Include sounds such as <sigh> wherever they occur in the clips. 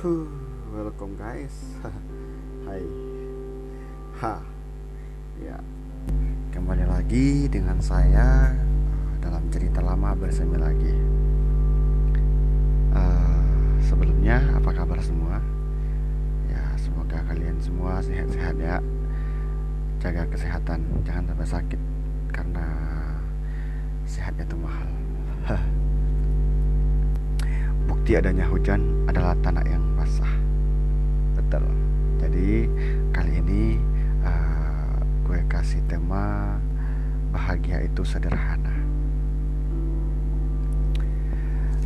Huh, welcome guys. <laughs> Hai. Ha. Ya. Kembali lagi dengan saya uh, dalam cerita lama bersama lagi. Uh, sebelumnya apa kabar semua? Ya, semoga kalian semua sehat-sehat ya. Jaga kesehatan, jangan sampai sakit karena sehat itu mahal. Bukti adanya hujan adalah tanah yang basah. Betul. Jadi kali ini uh, gue kasih tema bahagia itu sederhana.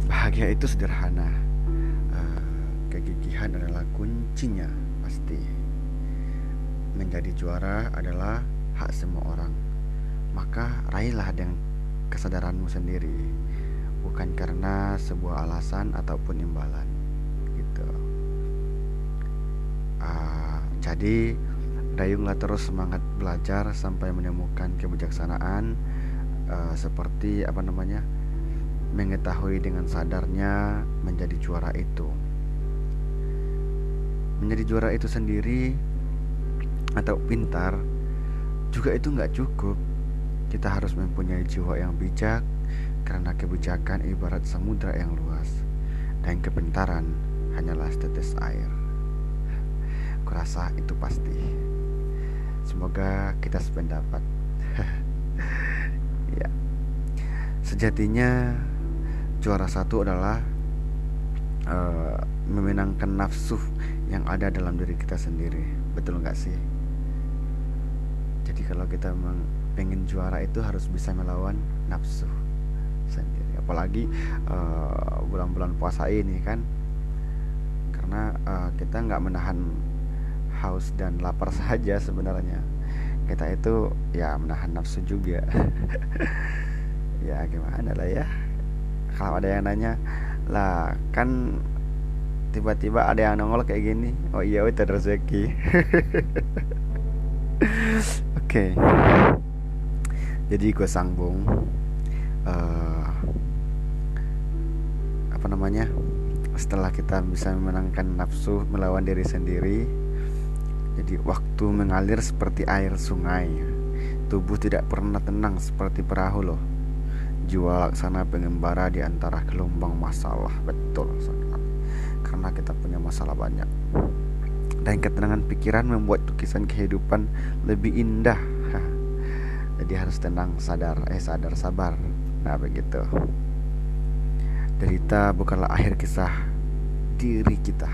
Bahagia itu sederhana. Uh, kegigihan adalah kuncinya pasti. Menjadi juara adalah hak semua orang. Maka raihlah dengan kesadaranmu sendiri bukan karena sebuah alasan ataupun imbalan gitu. Uh, jadi dayunglah terus semangat belajar sampai menemukan kebijaksanaan uh, seperti apa namanya mengetahui dengan sadarnya menjadi juara itu. Menjadi juara itu sendiri atau pintar juga itu nggak cukup. Kita harus mempunyai jiwa yang bijak karena kebijakan ibarat samudra yang luas dan kepintaran hanyalah setetes air. Kurasa itu pasti. Semoga kita sependapat. <laughs> ya. Sejatinya juara satu adalah uh, memenangkan nafsu yang ada dalam diri kita sendiri. Betul nggak sih? Jadi kalau kita pengen juara itu harus bisa melawan nafsu sendiri. Apalagi bulan-bulan uh, puasa ini kan karena uh, kita nggak menahan haus dan lapar <laughs> saja sebenarnya. Kita itu ya menahan nafsu juga. <laughs> Ya gimana lah ya? Kalau ada yang nanya lah kan tiba-tiba ada yang nongol kayak gini? Oh iya itu rezeki. <laughs> Oke. Okay jadi gue sambung uh, apa namanya setelah kita bisa memenangkan nafsu melawan diri sendiri jadi waktu mengalir seperti air sungai. Tubuh tidak pernah tenang seperti perahu loh. Jiwa laksana pengembara di antara gelombang masalah betul karena kita punya masalah banyak. Dan ketenangan pikiran membuat lukisan kehidupan lebih indah. <laughs> Jadi harus tenang sadar eh sadar sabar nah begitu. Derita bukanlah akhir kisah diri kita.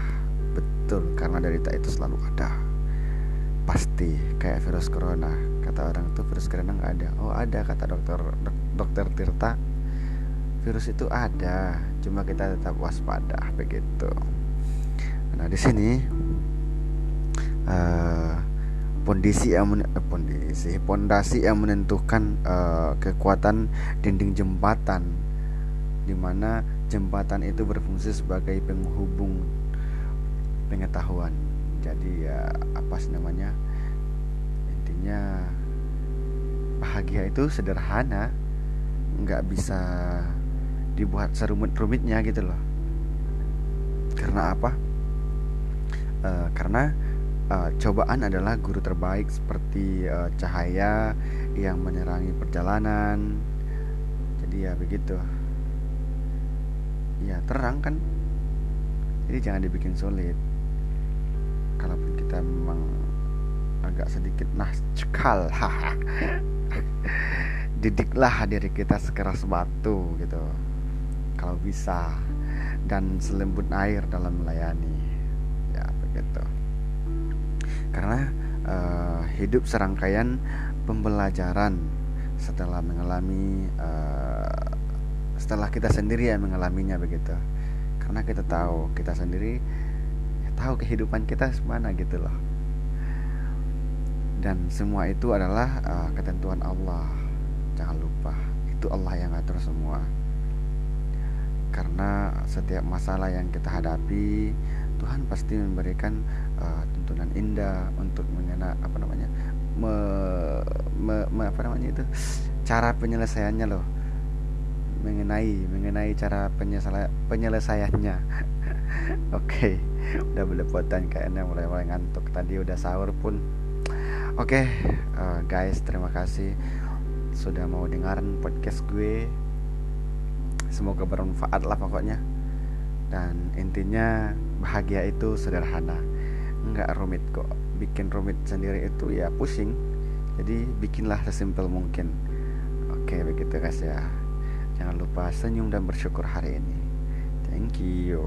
Betul karena derita itu selalu ada. Pasti kayak virus corona. Kata orang tuh virus corona nggak ada. Oh ada kata dokter dok, dokter Tirta. Virus itu ada cuma kita tetap waspada begitu. Nah di sini uh, pondisi yang men eh, pondasi yang menentukan uh, kekuatan dinding jembatan di mana jembatan itu berfungsi sebagai penghubung pengetahuan. Jadi ya apa sih namanya? Intinya bahagia itu sederhana nggak bisa dibuat serumit-rumitnya gitu loh. Karena apa? Uh, karena uh, cobaan adalah guru terbaik seperti uh, cahaya yang menerangi perjalanan. Jadi ya begitu. Ya terang kan. Jadi jangan dibikin sulit. Kalaupun kita memang agak sedikit nah cekal, <laughs> didiklah diri kita sekeras batu gitu. Kalau bisa dan selembut air dalam melayani. Ya begitu karena uh, hidup serangkaian pembelajaran setelah mengalami uh, setelah kita sendiri yang mengalaminya begitu. Karena kita tahu kita sendiri tahu kehidupan kita semana gitu loh. Dan semua itu adalah uh, ketentuan Allah. Jangan lupa itu Allah yang atur semua. Karena setiap masalah yang kita hadapi Tuhan pasti memberikan uh, tuntunan indah untuk mengena apa namanya me, me, me, apa namanya itu cara penyelesaiannya loh. Mengenai mengenai cara penyelesaiannya. <laughs> Oke okay. udah belepotan kayaknya mulai mulai ngantuk. Tadi udah sahur pun. Oke okay, uh, eh, guys terima kasih sudah mau dengarin podcast gue. Semoga bermanfaat lah pokoknya. Dan intinya bahagia itu sederhana nggak rumit kok. Bikin rumit sendiri itu ya pusing. Jadi bikinlah sesimpel mungkin. Oke begitu guys ya. Jangan lupa senyum dan bersyukur hari ini. Thank you